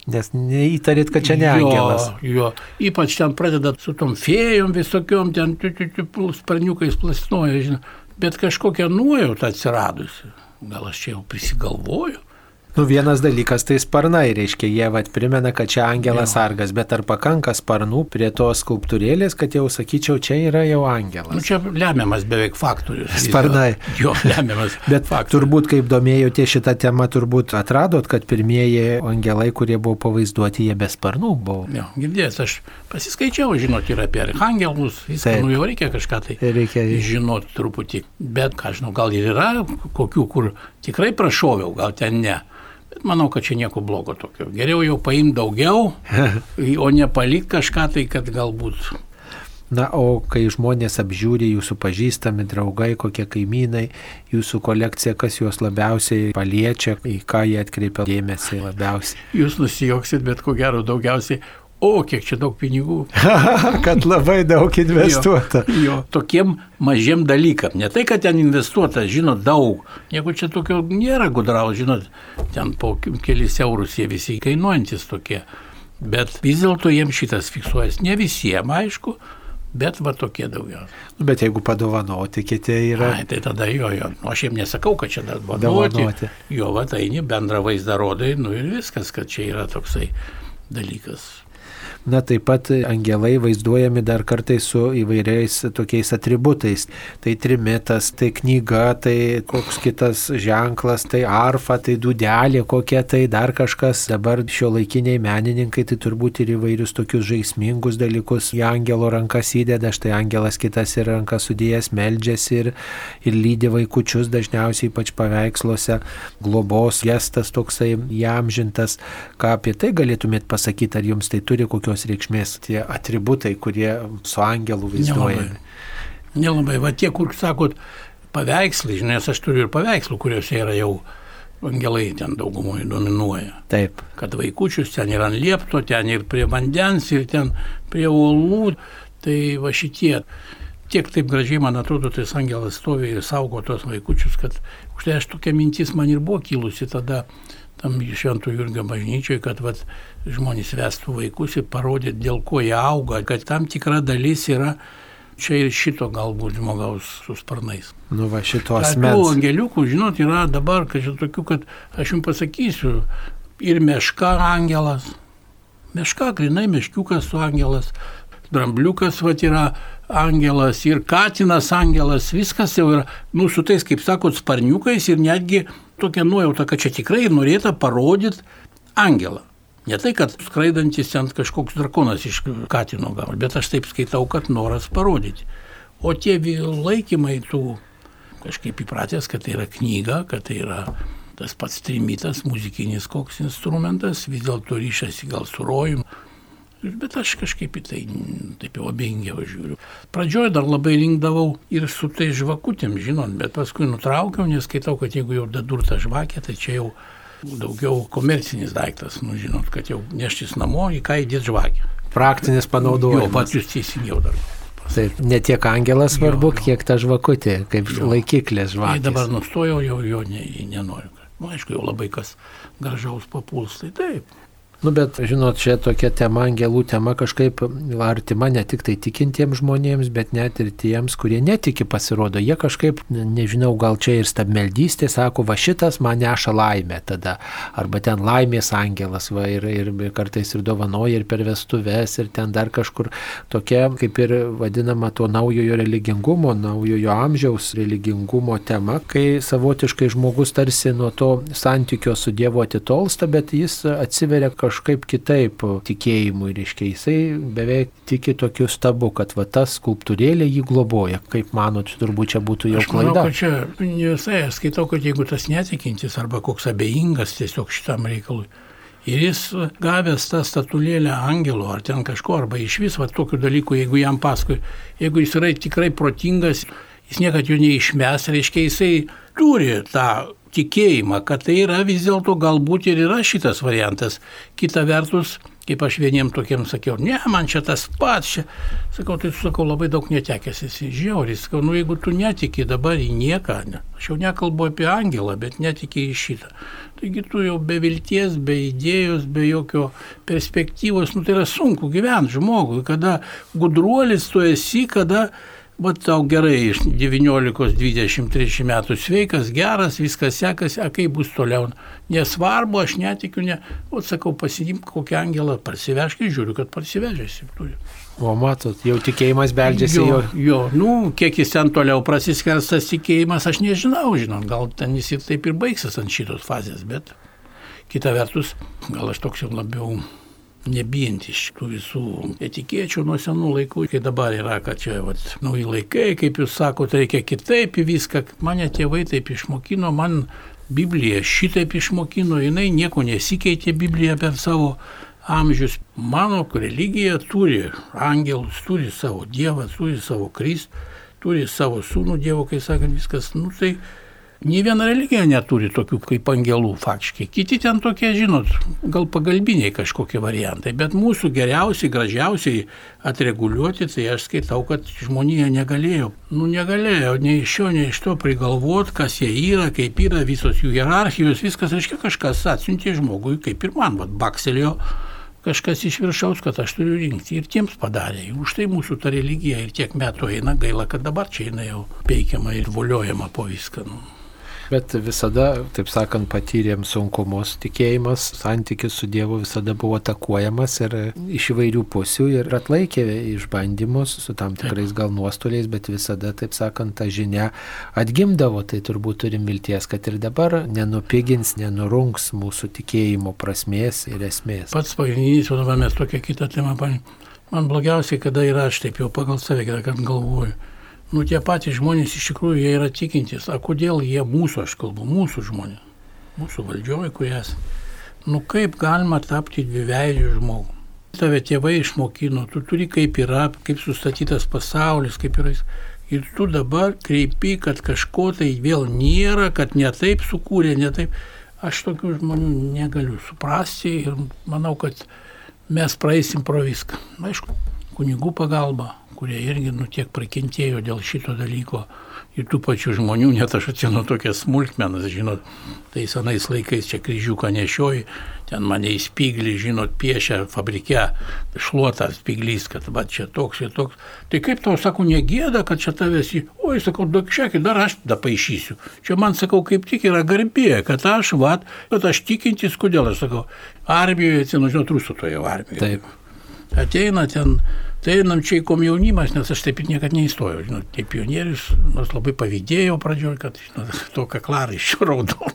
Nes neįtarit, kad čia ne jo, angelas. Jo, ypač ten pradeda su tom fėjom visokiom, ten tiu, tiu, pl- sparniukais plasnoja, žinai. Bet kažkokia nuojauta atsiradusi. Gal aš čia jau prisigalvoju. Nu vienas dalykas tai sparnai, reiškia, jie vat primena, kad čia angelas Jo. sargas, bet ar pakanka sparnų prie tos skulptūrėlės, kad jau sakyčiau, čia yra jau Nu, angelas. čia lemiamas beveik faktorius. Sparnai. Jo, lemiamas. Bet faktorius. turbūt, kaip domėjote šitą temą, turbūt atradot, kad pirmieji angelai, kurie buvo pavaizduoti, jie be sparnų buvo. Jo, girdėjęs, aš pasiskaičiau, žinot, ir apie archangelus, viską, nu jau reikia kažką tai Reikia žinot truputį. Bet, ką žinau, gal ir yra kokių, kur tikrai prašoviau, gal ten ne. Bet manau, kad čia nieko blogo tokio. Geriau jau paimti daugiau, o ne palikti kažką tai, kad galbūt Na, o kai žmonės apžiūri jūsų pažįstami draugai, kokie kaimynai, jūsų kolekcija, kas juos labiausiai paliečia, į ką jie atkreipia dėmesį labiausiai. jūs nusijoksit, bet ko gero daugiausiai, o kiek čia daug pinigų. kad labai daug investuota. Jo, jo, tokiem mažiem dalykam. Ne tai, kad ten investuota, žinot, daug. Nieko čia tokio nėra gudraus, žinot, ten po kelis eurus jie visi kainuojantis tokie. Bet vis dėlto jiems šitas fiksuojas. Ne visiems, aišku, Bet va tokie daugiausia. Nu, bet jeigu padovanoti, kiti yra. Ai, tai tada jo, jo. Nu, aš jiems nesakau, kad čia Dovanoti. dovanoti. Jo, va, tai eini bendrą vaizdą rodai, nu ir viskas, kad čia yra toksai dalykas. Na taip pat angelai vaizduojami dar kartais su įvairiais tokiais atributais. Tai trimitas, tai knyga, tai koks kitas ženklas, tai arfa, tai dudelė kokia, tai dar kažkas. Dabar šio laikiniai menininkai tai turbūt ir įvairius tokius žaismingus dalykus į angelo rankas įdeda. Štai angelas kitas ir rankas sudėjęs meldžiasi ir, ir lydi vaikučius dažniausiai ypač paveiksluose. Globos gestas toksai jam žintas. Ką apie tai galėtumėt pasakyti, ar jums tai turi kokios reikšmės tie atributai, kurie su angelu vaizduojami? Nelabai. Nelabai. Va tie, kur sakot, paveikslai, žinai, nes aš turiu ir paveikslų, kuriuose yra jau angelai ten daugumoje dominuoja. Taip. Kad vaikučius ten ir ant liepto, ten ir prie vandens, ir ten prie uolų. Tai va šitie. Tiek taip gražiai, man atrodo, tas angelas stovi ir saugo tos vaikučius, kad už tai aš tokia mintis man ir buvo kilusi tada tam Šventų Jurgio bažnyčiai, kad vat, žmonės vestų vaikus ir parodyt, dėl ko jie auga, kad tam tikra dalis yra čia ir šito galbūt žmogaus su sparnais. Nu va šito Tų asmens. angeliukų, žinot, yra dabar, kad čia tokių, kad aš jums pasakysiu, ir meška angelas, meška, grinai meškiukas su angelas, drambliukas va yra angelas ir katinas angelas, viskas jau yra, nu, su tais, kaip sakot, sparniukais ir netgi tokia nuojauta, kad čia tikrai norėta parodyti angelą. Ne tai, kad skraidantis ten kažkoks drakonas iš katino gal, bet aš taip skaitau, kad noras parodyti. O tie laikymai tų kažkaip įpratęs, kad tai yra knyga, kad tai yra tas pats trimitas, muzikinis koks instrumentas, vis dėlto ryšasi gal su rojum. Bet aš kažkaip į tai taip jau abejingiau žiūriu. Pradžioje dar labai rinkdavau ir su tai žvakutėm, žinot, bet paskui nutraukiau, nes skaitau, kad jeigu jau dadurta žvakė, tai čia jau daugiau komercinis daiktas, nu žinot, kad jau neštis namo, į ką įdėti žvakę. Praktinis panaudojimas. pat jūs teisingiau dar. Taip, ne tiek angelas svarbu, Jo, jo. kiek ta žvakutė, kaip Jo. laikiklės Jei žvakė. dabar nustojau, jau jo ne, nenoriu. Nu, aišku, jau labai kas gražaus papuls, tai taip. Nu, bet, žinot, čia tokia tema, angelų tema kažkaip artima ne tik tai tikintiems žmonėms, bet net ir tiems, kurie netiki pasirodo. Jie kažkaip, ne- nežinau, gal čia ir stabmeldystė, sako, va šitas man neša laimę tada. Arba ten laimės angelas, va ir, ir kartais ir dovanoja, ir per vestuves, ir ten dar kažkur tokia, kaip ir vadinama, to naujojo religingumo, naujojo amžiaus religingumo tema, kai savotiškai žmogus tarsi nuo to santykio su Dievu atitolsta, bet jis atsiveria kažkaip kitaip tikėjimui, reiškia, jisai beveik tiki tokiu stabu, kad va tas skulptūrėlė jį globoja. Kaip manot, turbūt čia būtų jau Aš manau, klaida. kad čia ne visai, aš skaitau, kad jeigu tas netikintis arba koks abejingas tiesiog šitam reikalui. Ir jis gavęs tą statulėlę angelo ar ten kažko, arba iš vis va tokių dalykų, jeigu jam paskui, jeigu jis yra tikrai protingas, jis niekad jų neišmes, reiškia, jisai turi tą tikėjimą, kad tai yra vis dėlto galbūt ir yra šitas variantas. Kita vertus, kaip aš vieniem tokiem sakiau, ne, man čia tas pats, čia, sakau, tai tu sakau, labai daug netekęs esi, žiauriai, sakau, nu jeigu tu netiki dabar į nieką, ne, aš jau nekalbu apie angelą, bet netiki į šitą. Taigi tu jau be vilties, be idėjos, be jokio perspektyvos, nu tai yra sunku gyventi žmogui, kada gudruolis tu esi, kada Va tau gerai iš 19-23 metų sveikas, geras, viskas sekasi, a kaip bus toliau. Nesvarbu, aš netikiu, ne. O sakau, pasidimk kokią angelą, parsivežk žiūriu, kad parsivežėsi. Turi. O matot, jau tikėjimas beldžiasi jo, jo. jo, nu, kiek jis ten toliau prasiskers tas tikėjimas, aš nežinau, žinot, gal ten jis ir taip ir baigsis ant šitos fazės, bet kita vertus, gal aš toks jau labiau nebijantis šitų visų etikėčių nuo senų laikų, kai dabar yra, kad čia vat, nauji laikai, kaip jūs sakote, reikia kitaip į viską. Mane tėvai taip išmokino, man Biblija šitaip išmokino, jinai nieko nesikeitė Biblija per savo amžius. Mano religija turi angelus, turi savo Dievą, turi savo Kristų, turi savo sūnų Dievo, kai sakant, viskas, nu tai Nė viena religija neturi tokių kaip angelų faktiškai. Kiti ten tokie, žinot, gal pagalbiniai kažkokie variantai, bet mūsų geriausiai, gražiausiai atreguliuoti, tai aš skaitau, kad žmonija negalėjo, nu negalėjo nei iš šio, nei iš to prigalvoti, kas jie yra, kaip yra, visos jų hierarchijos, viskas, aiškiai, kažkas atsiuntė žmogui, kaip ir man, vad, bakselio kažkas iš viršaus, kad aš turiu rinkti ir tiems padarė. Už tai mūsų ta religija ir tiek metų eina, gaila, kad dabar čia jinai jau peikiama ir voliojama po viską. Nu. Bet visada, taip sakant, patyrėm sunkumus, tikėjimas, santykis su Dievu visada buvo atakuojamas ir iš įvairių pusių ir atlaikė išbandymus su tam tikrais gal nuostoliais, bet visada, taip sakant, ta žinia atgimdavo. Tai turbūt turim vilties, kad ir dabar nenupigins, nenurungs mūsų tikėjimo prasmės ir esmės. Pats pagrindinis, o dabar mes tokią kitą temą paėmėm. Man blogiausiai, kada yra aš taip jau pagal save, kad galvoju nu tie patys žmonės iš tikrųjų jie yra tikintys. A kodėl jie mūsų, aš kalbu, mūsų žmonės, mūsų valdžioje, kurie esame. Nu kaip galima tapti dviveidžių žmogų? Tave tėvai išmokino, tu turi kaip yra, kaip sustatytas pasaulis, kaip yra. Ir tu dabar kreipi, kad kažko tai vėl nėra, kad ne taip sukūrė, ne taip. Aš tokių žmonių negaliu suprasti ir manau, kad mes praeisim pro viską. Aišku, kunigų pagalba, kurie irgi nu tiek prakentėjo dėl šito dalyko ir tų pačių žmonių, net aš atsinu tokias smulkmenas, žinot, tai senais laikais čia kryžiuką nešioji, ten mane į spyglį, žinot, piešia fabrike šluotas spyglys, kad va čia toks ir toks. Tai kaip tau sakau, negėda, kad čia tavęs į, oi, sakau, dakšekį, dar aš tada paaišysiu. Čia man sakau, kaip tik yra garbė, kad aš, va, bet aš tikintis, kodėl aš sakau, armijoje, atsinu, žinot, rusų toje armijoje. Taip. Ateina ten Tai einam čia į komjaunimas, nes aš taip ir niekada neįstojau. Žinot, tai pionierius, nors labai pavydėjau pradžioje, kad žinot, to kaklarą iš raudono.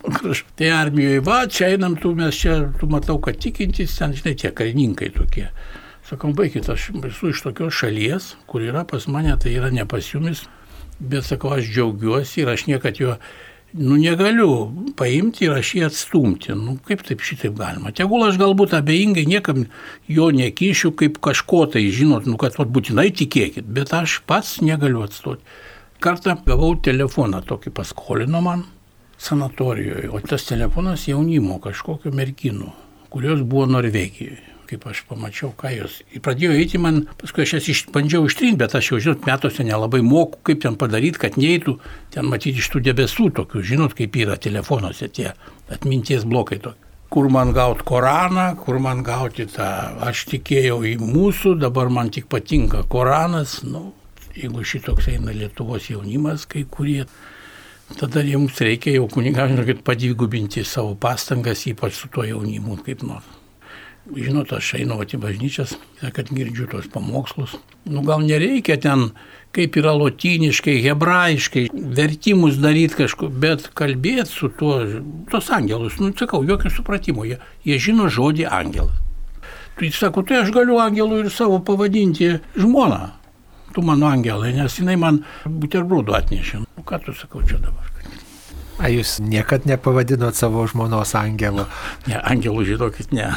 Tai armijoje, va, čia einam, tu mes čia, tu matau, kad tikintis, ten, žinai, tie karininkai tokie. Sakom, baigit, aš esu iš tokios šalies, kur yra pas mane, tai yra ne pas jumis, bet sakau, aš džiaugiuosi ir aš niekad jo nu negaliu paimti ir aš jį atstumti. Nu kaip taip šitaip galima? Tegul aš galbūt abejingai niekam jo nekišiu kaip kažko tai, žinot, nu kad vat, būtinai tikėkit, bet aš pats negaliu atstoti. Kartą gavau telefoną tokį paskolino man sanatorijoje, o tas telefonas jaunimo kažkokio merginų, kurios buvo Norvegijoje kaip aš pamačiau, ką jos. Ir pradėjo eiti man, paskui aš jas iš, bandžiau ištrinti, bet aš jau, žinot, metuose nelabai moku, kaip ten padaryti, kad neįtų, ten matyti iš tų debesų tokių, žinot, kaip yra telefonuose tie atminties blokai tokie. Kur man gauti Koraną, kur man gauti tą, aš tikėjau į mūsų, dabar man tik patinka Koranas, nu, jeigu šitoks eina Lietuvos jaunimas, kai kurie, tada jums reikia jau kunigam, žinokit, padvigubinti savo pastangas, ypač su tuo jaunimu, kaip nors. Žinot, aš einu į bažnyčias, kad girdžiu tos pamokslus. Nu gal nereikia ten, kaip yra lotyniškai, hebrajiškai, vertimus daryti kažkur, bet kalbėti su tuo, tos angelus, nu sakau, jokio supratimo, jie, jie žino žodį angelas. Tu sako, tai aš galiu angelų ir savo pavadinti žmoną. Tu mano angelai, nes jinai man buterbrodų atnešė. Nu ką tu sakau čia dabar? A jūs niekad nepavadinot savo žmonos angelu? Ne, angelų žinokit, ne.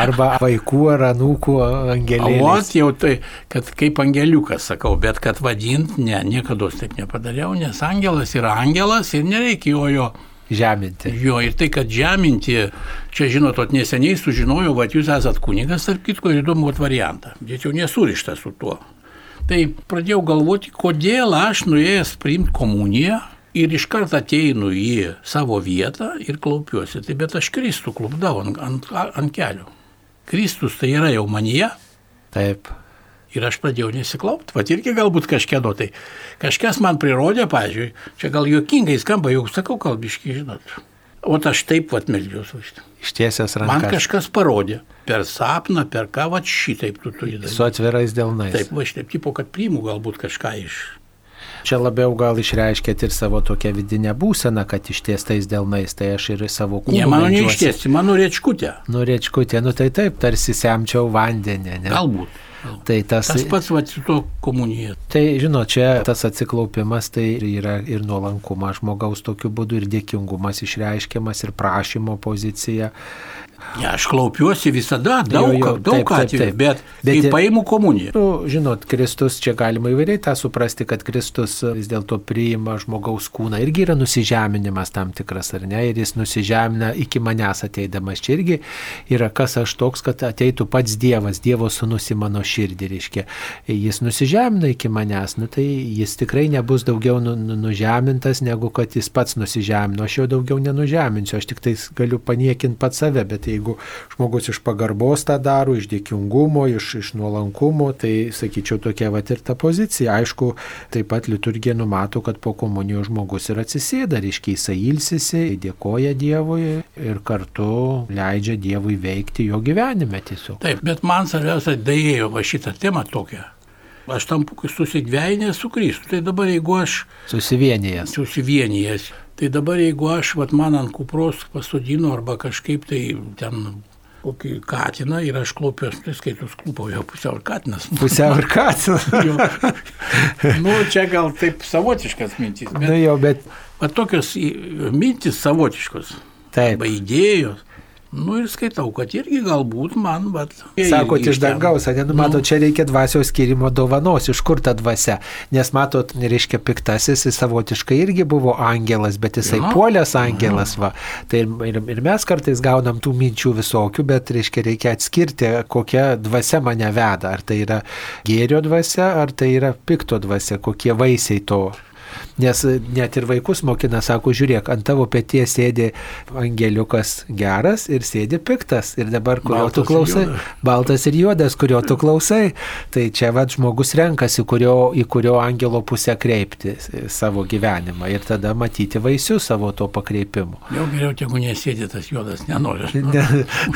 Arba vaikų ar anūkų angelėliais. O, jau tai, kad kaip angeliukas sakau, bet kad vadint, ne, niekada taip nepadariau, nes angelas yra angelas ir nereikia jo jo žeminti. Jo, ir tai, kad žeminti, čia žinot, neseniai sužinojau, kad jūs esat kunigas, tarp kitko, ir įdomu variantą, bet jau nesurišta su tuo. Tai pradėjau galvoti, kodėl aš nuėjęs priimti komuniją, ir iš karto ateinu į savo vietą ir klaupiuosi. Tai bet aš Kristų klupdau ant, ant, ant kelių. Kristus tai yra jau manyje. Taip. Ir aš pradėjau nesiklaupti, va irgi galbūt kažkieno tai. Kažkas man prirodė, pažiūrėjau, čia gal juokingai skamba, jau sakau kalbiškai, žinot. O aš taip pat melžiuosi. Ištiesęs rankas. Man kažkas parodė. Per sapną, per ką, va šitaip tu turi daryti. Su atvirais delnais. Taip, va šitaip, tipo, kad priimu galbūt kažką iš Čia labiau gal išreiškėt ir savo tokią vidinę būseną, kad ištiestais delnais, tai aš ir savo kūną. Ne, mano neištiesti, mano riečkutė. Nu, riečkutė, nu tai taip, tarsi semčiau vandenį. Ne? Galbūt. Tai tas, tas pats va, su to komunija. Tai, žinot, čia tas atsiklaupimas tai yra ir nuolankumas žmogaus tokiu būdu, ir dėkingumas išreiškiamas, ir prašymo pozicija. Ne, aš klaupiuosi visada, daug, jo, jo, daug atvejų, bet, bet kai paimu komuniją. Nu, žinot, Kristus, čia galima įvairiai tą suprasti, kad Kristus vis dėlto priima žmogaus kūną. Irgi yra nusižeminimas tam tikras, ar ne? Ir jis nusižemina iki manęs ateidamas. Čia irgi yra kas aš toks, kad ateitų pats Dievas, Dievo sunus į mano širdį, reiškia. Jis nusižemina iki manęs, nu, tai jis tikrai nebus daugiau nu, nu, nužemintas, negu kad jis pats nusižemino. Aš jo daugiau nenužeminsiu, aš tik tai galiu paniekinti pat save, bet jeigu žmogus iš pagarbos tą daro, iš dėkingumo, iš, iš nuolankumo, tai sakyčiau tokia va ir ta pozicija. Aišku, taip pat liturgija numato, kad po komunijos žmogus ir atsisėda, reiškia jisai ilsisi, dėkoja Dievui ir kartu leidžia Dievui veikti jo gyvenime tiesiog. Taip, bet man svarbiausia dėjėjo va šitą temą tokią. Aš tampu susidvejinęs su Kristų. Tai dabar jeigu aš... Susivienijęs. Susivienijęs. Tai dabar jeigu aš, vat, man ant kupros pasodinu arba kažkaip tai ten kokį katiną ir aš klopiuos, tai skaitus klūpau jau pusiau ir katinas. Pusiau ir katinas. nu, čia gal taip savotiškas mintis. Bet, nu jau, bet... Va tokios mintis savotiškos. Taip. Arba idėjos. Nu ir skaitau, kad irgi galbūt man, bet... Sakot, iš dangaus, ne, nu, matot, nu. čia reikia dvasios skirimo dovanos, iš kur ta dvasia. Nes matot, reiškia, piktasis jis savotiškai irgi buvo angelas, bet jisai nu. puolęs angelas, va. Tai ir, ir mes kartais gaunam tų minčių visokių, bet, reiškia, reikia atskirti, kokia dvasia mane veda. Ar tai yra gėrio dvasia, ar tai yra pikto dvasia, kokie vaisiai to Nes net ir vaikus mokina, sako, žiūrėk, ant tavo pėties sėdi angeliukas geras ir sėdi piktas. Ir dabar, kurio baltas tu klausai, baltas ir juodas, kurio tu klausai. Tai čia vad žmogus renkasi, kurio, į kurio angelo pusę kreipti savo gyvenimą ir tada matyti vaisius savo to pakreipimu. Jau geriau, jeigu nesėdi tas juodas, nenori. Ne,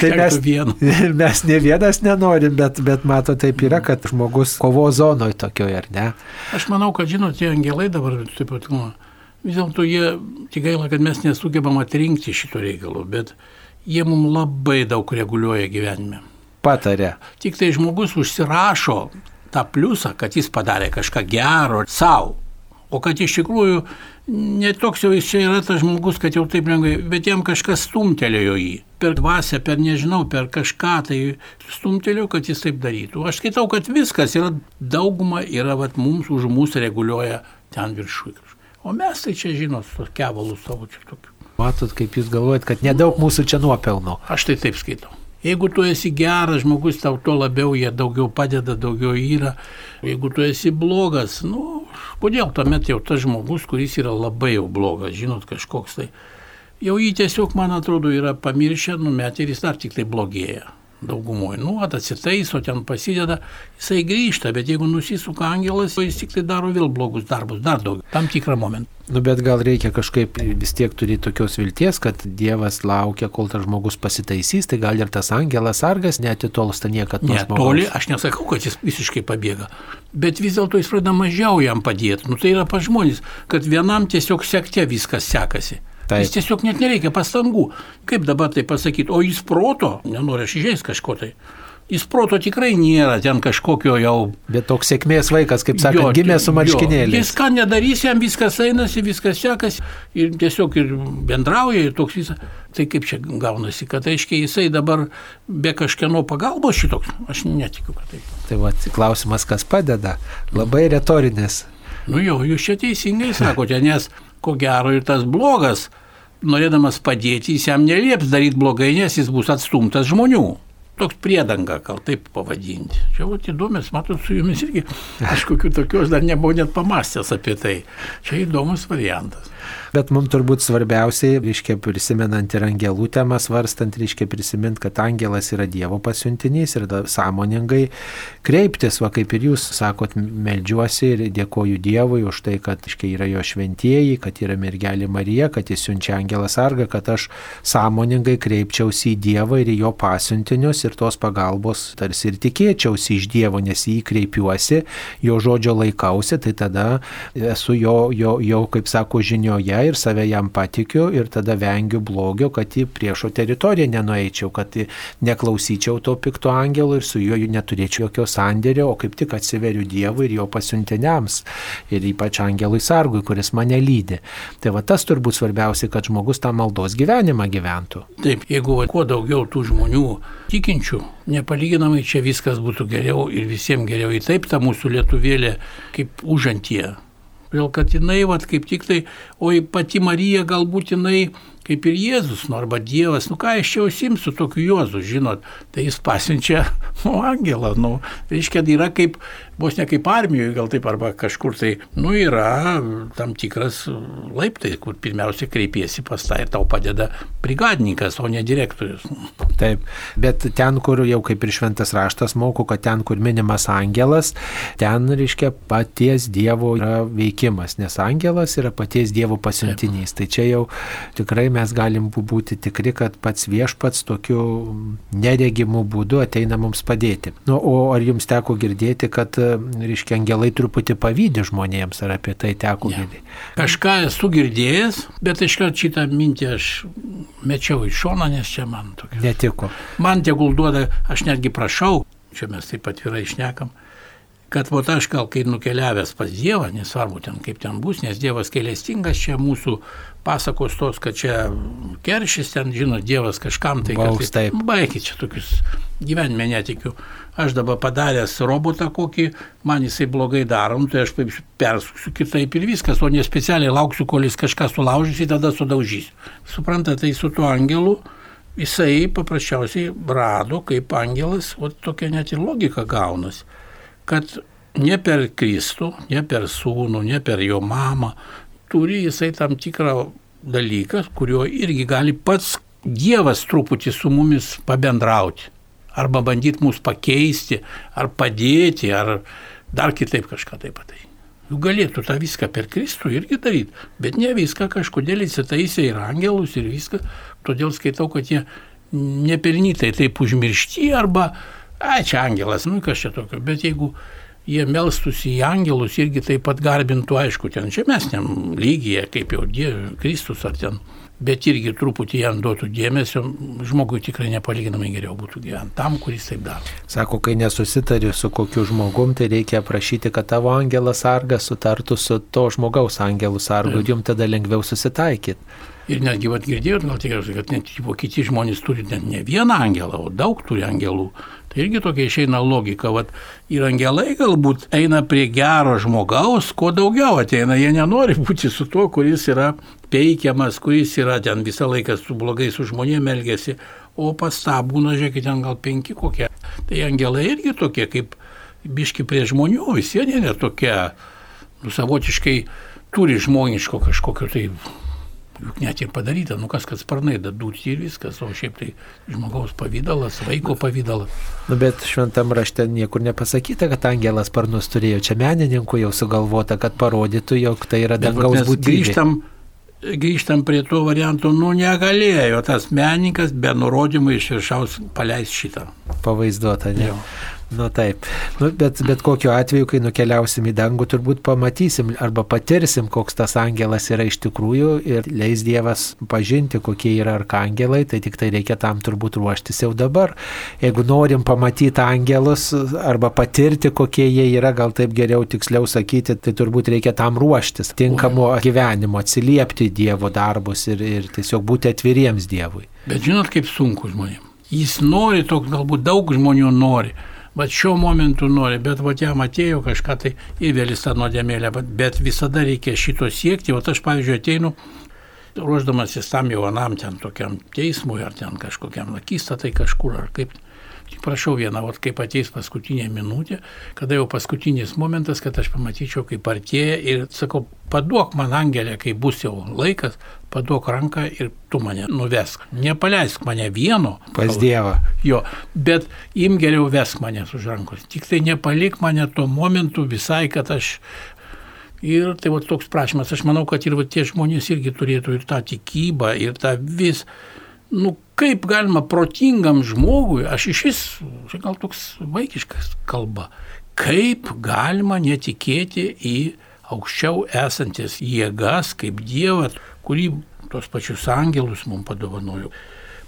tai mes, mes ne vienas nenorim, bet, bet mato taip yra, kad žmogus kovo zonoje tokioje, ar ne? Aš manau, kad žinot, tie angelai dabar taip pat, nu, vis dėlto jie, tik gaila, kad mes nesugebam atrinkti šito reikalo, bet jie mums labai daug reguliuoja gyvenime. Patarė. Tik tai žmogus užsirašo tą pliusą, kad jis padarė kažką gero savo, o kad iš tikrųjų netoks jau jis čia yra tas žmogus, kad jau taip lengvai, bet jam kažkas stumtelėjo jį. Per dvasę, per nežinau, per kažką tai stumtelėjo, kad jis taip darytų. Aš skaitau, kad viskas yra, dauguma yra, vat, mums už mūsų reguliuoja ten viršui. O mes tai čia žinot, tos kevalus savo čia tokių. Matot, kaip jūs galvojat, kad nedaug mūsų čia nuopelno. Aš tai taip skaitau. Jeigu tu esi geras žmogus, tau to labiau jie daugiau padeda, daugiau yra. Jeigu tu esi blogas, nu, kodėl tuomet jau tas žmogus, kuris yra labai jau blogas, žinot, kažkoks tai, jau jį tiesiog, man atrodo, yra pamiršę, numetę ir jis dar tik tai blogėja daugumoje. Nu, atsitaiso, ten pasideda, jisai grįžta, bet jeigu nusisuka angelas, jis tik tai daro vėl blogus darbus, dar daugiau, tam tikrą momentą. Nu, bet gal reikia kažkaip vis tiek turėti tokios vilties, kad Dievas laukia, kol tas žmogus pasitaisys, tai gal ir tas angelas sargas netitolsta niekada nuo ne, žmogaus. Toli, aš nesakau, kad jis visiškai pabėga, bet vis dėlto jis pradeda mažiau jam padėti. Nu, tai yra pa žmonės, kad vienam tiesiog sekte viskas sekasi. Taip. Jis tiesiog net nereikia pastangų. Kaip dabar tai pasakyti, o jis proto, nenori aš įžeis kažko tai. Jis proto tikrai nėra ten kažkokio jau. Bet toks sėkmės vaikas, kaip sakė, gimė su marškinėliais. Jis ką nedarys, jam viskas einasi, viskas sekasi ir tiesiog ir bendrauja ir toks visas. Tai kaip čia gaunasi, kad aiškiai jisai dabar be kažkieno pagalbos šitoks, aš netikiu, kad taip. Tai va, klausimas, kas padeda, labai retorinis. Nu jau, jūs čia teisingai sakote, nes ko gero ir tas blogas, norėdamas padėti, jis jam nelieps daryti blogai, nes jis bus atstumtas žmonių. Toks priedanga, gal taip pavadinti. Čia vat įdomus, matot, su jumis irgi kažkokiu tokiu aš dar nebuvau net pamastęs apie tai. Čia įdomus variantas. Bet mums turbūt svarbiausiai, reiškia, prisimenant ir angelų temą svarstant, reiškia prisiminti, kad angelas yra Dievo pasiuntinys ir sąmoningai kreiptis, va kaip ir jūs sakot, melžiuosi ir dėkoju Dievui už tai, kad reiškia, yra jo šventieji, kad yra mergelė Marija, kad jis siunčia angelą sargą, kad aš sąmoningai kreipčiausi į Dievą ir į jo pasiuntinius ir tos pagalbos tarsi ir tikėčiausi iš Dievo, nes jį kreipiuosi, jo žodžio laikausi, tai tada esu jo, jo, jo kaip sako, žinioje ir save jam patikiu ir tada vengiu blogio, kad į priešo teritoriją nenueičiau, kad neklausyčiau to pikto angelo ir su juo neturėčiau jokio sandėrio, o kaip tik atsiveriu Dievui ir jo pasiuntiniams ir ypač angelui sargui, kuris mane lydi. Tai va tas turbūt svarbiausia, kad žmogus tą maldos gyvenimą gyventų. Taip, jeigu kuo daugiau tų žmonių tikinčių, nepalyginamai čia viskas būtų geriau ir visiems geriau. Ir taip ta mūsų lietuvėlė kaip užantie Vėl, kad jinai, vat, kaip tik tai, o pati Marija galbūt jinai, kaip ir Jėzus, nu, arba Dievas, nu ką aš čia užsimsiu tokiu Juozu, žinot, tai jis pasiunčia nu, angelą, nu, reiškia, yra kaip vos ne kaip armijoje, gal taip, arba kažkur tai, nu, yra tam tikras laiptai, kur pirmiausia kreipiesi pas tą ir tau padeda brigadininkas, o ne direktorius. Taip, bet ten, kur jau kaip ir šventas raštas moko, kad ten, kur minimas angelas, ten, reiškia, paties Dievo yra veikimas, nes angelas yra paties Dievo pasiuntinys. Taip. Tai čia jau tikrai mes galim būti tikri, kad pats viešpats tokiu neregimų būdu ateina mums padėti. Nu, o ar jums teko girdėti, kad, reiškia, angelai truputį pavydė žmonėms, ar apie tai teko Ne. girdėti? Kažką esu girdėjęs, bet iškart šitą mintį aš mečiau į šoną, nes čia man tokia. Netiko. Man tegul duoda, aš netgi prašau, čia mes taip atvirai išnekam, kad vat aš gal kai nukeliavęs pas Dievą, nesvarbu ten kaip ten bus, nes Dievas gailestingas, čia mūsų pasakos tos, kad čia keršys ten, žinot, Dievas kažkam tai Baus, taip. Baikit čia tokius gyvenime netikiu. Aš dabar padaręs robotą kokį, man jisai blogai daro, nu, tai aš persuksiu kitaip ir viskas, o ne specialiai lauksiu, kol jis kažką sulaužys ir tada sudaužys. Suprantate, tai su tuo angelu jisai paprasčiausiai rado, kaip angelas, o tokia net ir logika gaunasi, kad ne per Kristų, ne per sūnų, ne per jo mamą, turi jisai tam tikrą dalyką, kurio irgi gali pats Dievas truputį su mumis pabendrauti. Arba bandyti mus pakeisti, ar padėti, ar dar kitaip kažką taip pat. Juk galėtų tą viską per Kristų irgi daryti, bet ne viską kažkodėl įsitaisė ir angelus ir viską. Todėl skaitau, kad jie nepelnytai taip užmiršti arba, ai čia angelas, nu kas čia tokio, bet jeigu jie melstųsi į angelus irgi taip pat garbintų, aišku, ten žemesniam lygyje, kaip jau Dievas, Kristus ar ten, bet irgi truputį jam duotų dėmesio, žmogui tikrai nepalyginamai geriau būtų gyventi tam, kuris taip daro. Sako, kai nesusitari su kokiu žmogum, tai reikia prašyti, kad tavo angelas sargas sutartų su to žmogaus angelų sargu ir jums tada lengviau susitaikyti. Ir netgi, vad girdėjot, gal tikriausiai, kad net tipo, kiti žmonės turi net ne vieną angelą, o daug turi angelų. Tai irgi tokia išeina logika, vad ir angelai galbūt eina prie gero žmogaus, kuo daugiau ateina, jie nenori būti su tuo, kuris yra peikiamas, kuris yra ten visą laiką su blogai su žmonėmis elgesi, o pas tą būna, žiūrėkit, ten gal penki kokie. Tai angelai irgi tokie kaip biški prie žmonių, vis jie nėra tokie, nu, savotiškai turi žmoniško kažkokio tai Juk net ir padaryta, nu kas, kad sparnai dadūti ir viskas, o šiaip tai žmogaus pavydalas, vaiko pavydalas. Nu, bet šventam rašte niekur nepasakyta, kad angelas sparnus turėjo. Čia menininkų jau sugalvota, kad parodytų, jog tai yra dangaus būtybė. grįžtam, grįžtam prie to varianto, nu negalėjo tas menininkas be nurodymų iš viršaus paleis šitą. Pavaizduota, ne? Jo. Nu taip. Nu, bet, bet kokiu atveju, kai nukeliausim į dangų, turbūt pamatysim arba patirsim, koks tas angelas yra iš tikrųjų ir leis Dievas pažinti, kokie yra arkangelai, tai tik tai reikia tam turbūt ruoštis jau dabar. Jeigu norim pamatyti angelus arba patirti, kokie jie yra, gal taip geriau tiksliau sakyti, tai turbūt reikia tam ruoštis, tinkamo gyvenimo, atsiliepti Dievo darbus ir, ir tiesiog būti atviriems Dievui. Bet žinot, kaip sunku žmonėms. Jis nori, toks galbūt daug žmonių nori. Bet šiuo momentu nori, bet va jam atėjo kažką tai ir vėl jis tą nuodėmėlę, bet, visada reikia šito siekti. O aš, pavyzdžiui, ateinu, ruoždamasis tam jau anam ten tokiam teismui ar ten kažkokiam nakystatai kažkur ar kaip. Tik prašau vieną, o kaip ateis paskutinė minutė, kada jau paskutinis momentas, kad aš pamatyčiau, kaip artėja ir sakau, paduok man angelę, kai bus jau laikas, paduok ranką ir tu mane nuvesk. Nepaleisk mane vieno. Pas Dievą. Jo, bet im geriau vesk mane už rankos. Tik tai nepalik mane tuo momentu visai, kad aš... Ir tai va toks prašymas, aš manau, kad ir va, tie žmonės irgi turėtų ir tą tikybą, ir tą vis... Nu, kaip galima protingam žmogui, aš iš vis, čia gal toks vaikiškas kalba, kaip galima netikėti į aukščiau esantis jėgas, kaip Dievas, kurį tos pačius angelus mums padovanojo.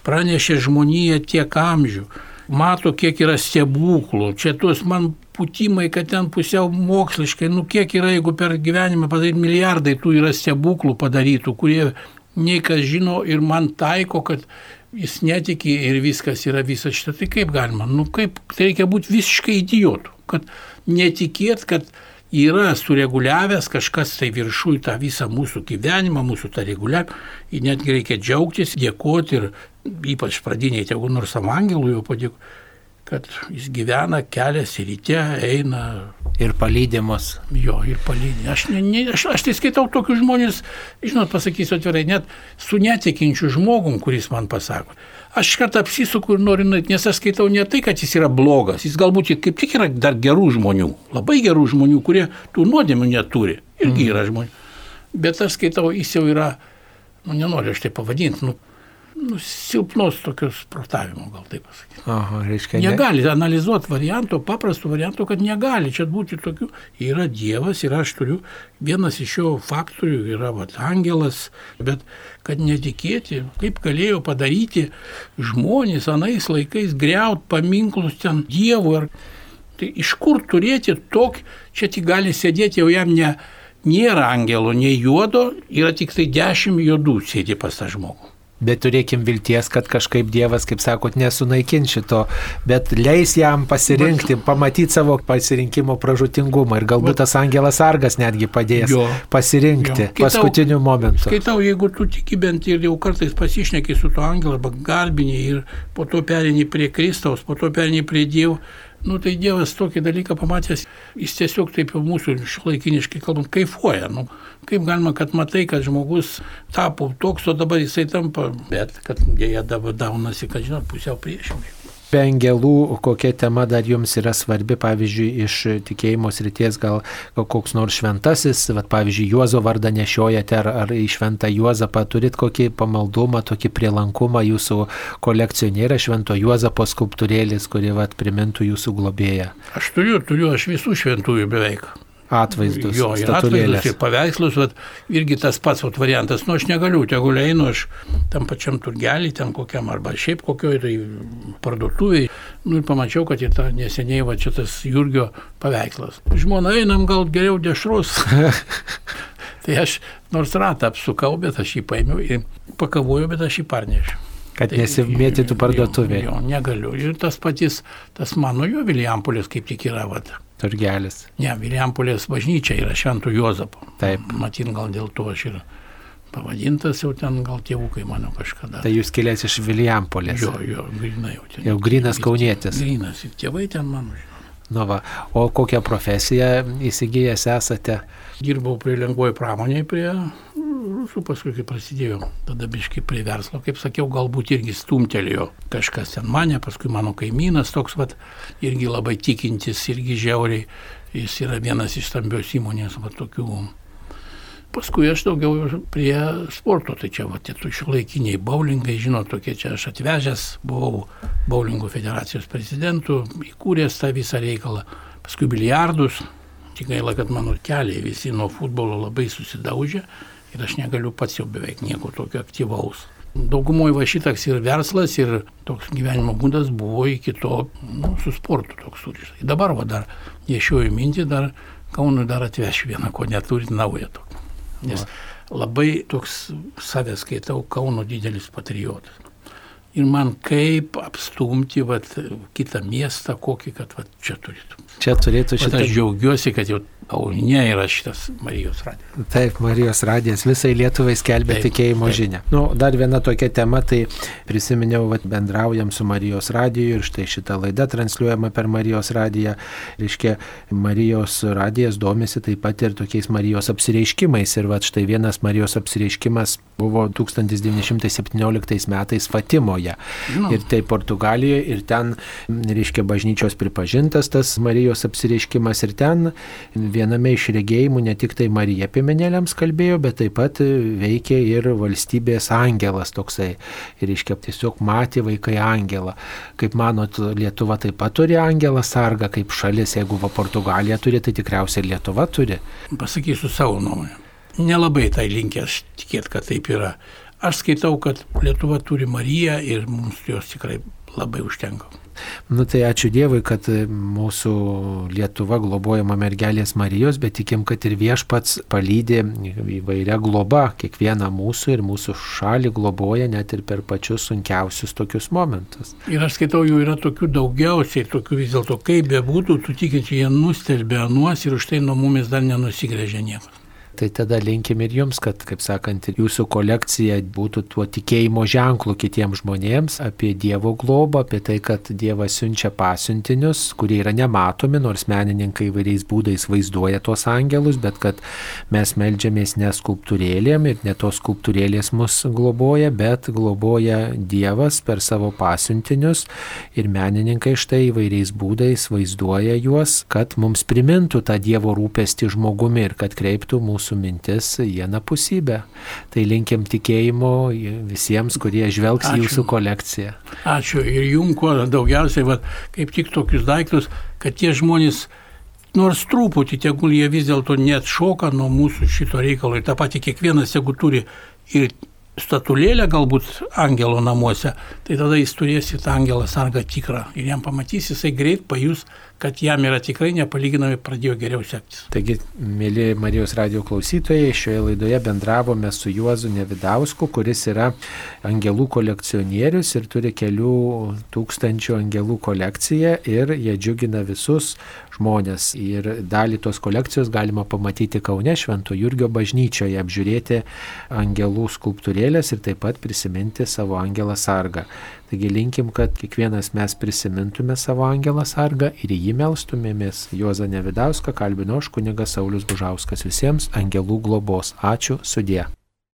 Pranešė žmoniją tiek amžių, mato, kiek yra stebuklų. Čia tuos man putimai, kad ten pusiau moksliškai, nu kiek yra, jeigu per gyvenimą padaryti milijardai tų yra stebuklų padarytų, kurie nei kas žino ir man taiko, kad jis netiki ir viskas yra visas šitą. Tai kaip galima? Nu kaip, tai reikia būti visiškai idiotų, kad netikėt, kad yra sureguliavęs kažkas tai viršui tą visą mūsų gyvenimą, mūsų tą reguliavimą. Ir netgi reikia džiaugtis, dėkoti ir ypač pradiniai, jeigu nors am angelui jau padėkoti. kad jis gyvena, keliasi ryte, eina. Ir palydimus. Jo, ir palydė. Aš, ne, ne, aš, aš tai skaitau tokius žmonės, žinot, pasakysiu atvirai, net su netikinčiu žmogum, kuris man pasako. Aš kartą apsisuku ir noriu, nes aš skaitau ne tai, kad jis yra blogas, jis galbūt kaip tik yra dar gerų žmonių, labai gerų žmonių, kurie tų nuodėmių neturi. Irgi mm. yra žmonių. Bet aš skaitau, jis jau yra, nu nenoriu aš tai pavadinti, nu, nu, silpnos tokios protavimo, gal taip pasakyti. Aha, reiškia. Negali ne... analizuoti varianto, paprasto varianto, kad negali čia būti tokių. Yra Dievas ir aš turiu, vienas iš jo faktorių yra vat, angelas, bet kad netikėti, kaip galėjo padaryti žmonės anais laikais greut paminklus ten Dievui. Ar... Tai iš kur turėti tokį, čia tik gali sėdėti jau jam ne, nėra angelo, nei juodo, yra tik tai dešimt juodų sėdi pas tą žmogų. Bet turėkim vilties, kad kažkaip Dievas, kaip sakot, nesunaikins šito, bet leis jam pasirinkti, pamatyti savo pasirinkimo pražutingumą ir galbūt tas angelas sargas netgi padės jo, pasirinkti jo. paskutiniu momentu. Skaitau, jeigu tu tiki bent ir jau kartais pasišneki su tuo angelu arba garbiniai ir po to perini prie Kristaus, po to perini prie Dievo, Nu, tai Dievas tokį dalyką pamatęs, jis tiesiog taip jau mūsų šiuolaikiniškai kalbant, kaifuoja. Nu, kaip galima, kad matai, kad žmogus tapo toks, o dabar jisai tampa, bet kad dėja dabar daunasi, kad žinot, pusiau priešingai. Be angelų, kokia tema dar jums yra svarbi, pavyzdžiui, iš tikėjimo srities gal koks nors šventasis, vat, pavyzdžiui, Juozo vardą nešiojate ar, ar į šventą Juozapą turit kokį pamaldumą, tokį prielankumą jūsų kolekcionierą švento Juozapo skulptūrėlis, kuri vat, primintų jūsų globėją. Aš turiu, turiu, aš visų šventųjų beveik atvaizdus. Jo, ir atvaizdus, ir paveikslus, bet irgi tas pats vat, variantas, nu aš negaliu, tegul einu aš tam pačiam turgelį, ten kokiam arba šiaip kokioj tai parduotuviai, nu ir pamačiau, kad ir ta neseniai va čia tas Jurgio paveikslas. Žmona, einam gal geriau dešrus. tai aš nors ratą apsukau, bet aš jį paėmiau ir pakavojau, bet aš jį parnešiau. Kad tai, nesimėtytų parduotuvėje. Jo, jo, negaliu. Ir tas patys, tas mano jo Vilijampolės kaip tik yra, vat, Turgelis. Ne, Viliampolės bažnyčia yra Šventų Juozapo. Taip. Matin, gal dėl to aš ir pavadintas jau ten, gal tėvukai mano kažkada. Tai jūs kilęs iš Viliampolės. Jo, jo, grinai jau ten. Jau grinas kaunietis. Grinas, ir tėvai ten mano. Nu va, o kokią profesiją įsigijęs esate? Dirbau prie lengvoji pramoniai, prie rusų, paskui kai prasidėjo, tada biškai prie verslo, kaip sakiau, galbūt irgi stumtelėjo kažkas ten mane, paskui mano kaimynas toks, vat, irgi labai tikintis, irgi žiauriai, jis yra vienas iš stambios įmonės, va tokių. Paskui aš daugiau prie sporto, tai čia va tie šiuolaikiniai bowlingai, žinot, tokie čia aš atvežęs, buvau bowlingo federacijos prezidentu, įkūręs tą visą reikalą, paskui biliardus, tik gaila, kad mano keliai visi nuo futbolo labai susidaužė, ir aš negaliu pats jau beveik nieko tokio aktyvaus. Daugumoje va šitaks ir verslas, ir toks gyvenimo būdas buvo iki to nu, su sportu toks surištas. Dabar va dar nešioju mintį, dar Kaunui dar atvešiu vieną, ko neturi naują tokį. Nes labai toks savęs skaitau Kauno didelis patriotas. Ir man kaip apstumti vat, kitą miestą, kokį, kad vat, čia turėtų. Čia turėtų šitą. Aš džiaugiuosi, kad jau Aurinė yra šitas Marijos radijas. Taip, Marijos radijas visai Lietuvai skelbia taip, tikėjimo taip. žinią. Nu, dar viena tokia tema, tai prisiminiau, kad bendraujam su Marijos radiju ir štai šita laida transliuojama per Marijos radiją. Reiškia, Marijos radijas domisi taip pat ir tokiais Marijos apsireiškimais. Ir va štai vienas Marijos apsireiškimas buvo 1917 metais Fatimoje. Nu. Ir tai Portugalijoje, ir ten, reiškia, bažnyčios pripažintas tas Marijos apsireiškimas, ir ten viename iš regėjimų ne tik tai Marija Pimenėliams kalbėjo, bet taip pat veikė ir valstybės angelas toksai. Ir iškep tiesiog matė vaikai angelą. Kaip manot, Lietuva taip pat turi angelą sargą kaip šalis, jeigu va Portugalija turi, tai tikriausiai Lietuva turi. Pasakysiu savo nuomonę. Nelabai tai linkęs tikėti, kad taip yra. Aš skaitau, kad Lietuva turi Mariją ir mums jos tikrai labai užtenka. Nu tai ačiū Dievui, kad mūsų Lietuva globojama mergelės Marijos, bet tikim, kad ir viešpats palydė įvairia globa kiekvieną mūsų ir mūsų šalį globoja net ir per pačius sunkiausius tokius momentus. Ir aš skaitau, jų yra tokių daugiausiai, tokių vis dėlto, kaip bebūtų, tu tikinčiai jie nustelbė anuos ir už tai nuo mumis dar nenusigrėžė niekas. Tai tada linkim ir jums, kad, kaip sakant, jūsų kolekcija būtų tuo tikėjimo ženklu kitiems žmonėms apie Dievo globą, apie tai, kad Dievas siunčia pasiuntinius, kurie yra nematomi, nors menininkai įvairiais būdais vaizduoja tos angelus, bet kad mes melžiamės ne skulptūrėlėm ir ne tos skulptūrėlės mus globoja, bet globoja Dievas per savo pasiuntinius ir menininkai štai įvairiais būdais vaizduoja juos, kad mums primintų tą Dievo rūpestį žmogumi ir kad kreiptų mūsų mintis į vienapusybę. Tai linkim tikėjimo visiems, kurie žvelgs Ačiū. į jūsų kolekciją. Ačiū ir jums kuo daugiausiai, va, kaip tik tokius daiktus, kad tie žmonės nors truputį, tegul jie vis dėlto net šoka nuo mūsų šito reikalo. Ir tą patį kiekvienas, jeigu turi ir statulėlę galbūt angelo namuose, tai tada jis turės į tą angelą sargą tikrą ir jam pamatys, jisai greit pajus, kad jam yra tikrai nepalyginamai pradėjo geriau sektis. Taigi, mėly Marijos radio klausytojai, šioje laidoje bendravome su Juozu Nevidausku, kuris yra angelų kolekcionierius ir turi kelių tūkstančių angelų kolekciją ir jie džiugina visus žmonės. Ir dalį tos kolekcijos galima pamatyti Kaune Švento Jurgio bažnyčioje, apžiūrėti angelų skulptūrėlės ir taip pat prisiminti savo angelą sargą. Taigi linkim, kad kiekvienas mes prisimintume savo angelą sargą ir jį melstumėmės. Juozą Nevidauską kalbino aš kunigas Saulis Bužauskas visiems angelų globos. Ačiū sudė.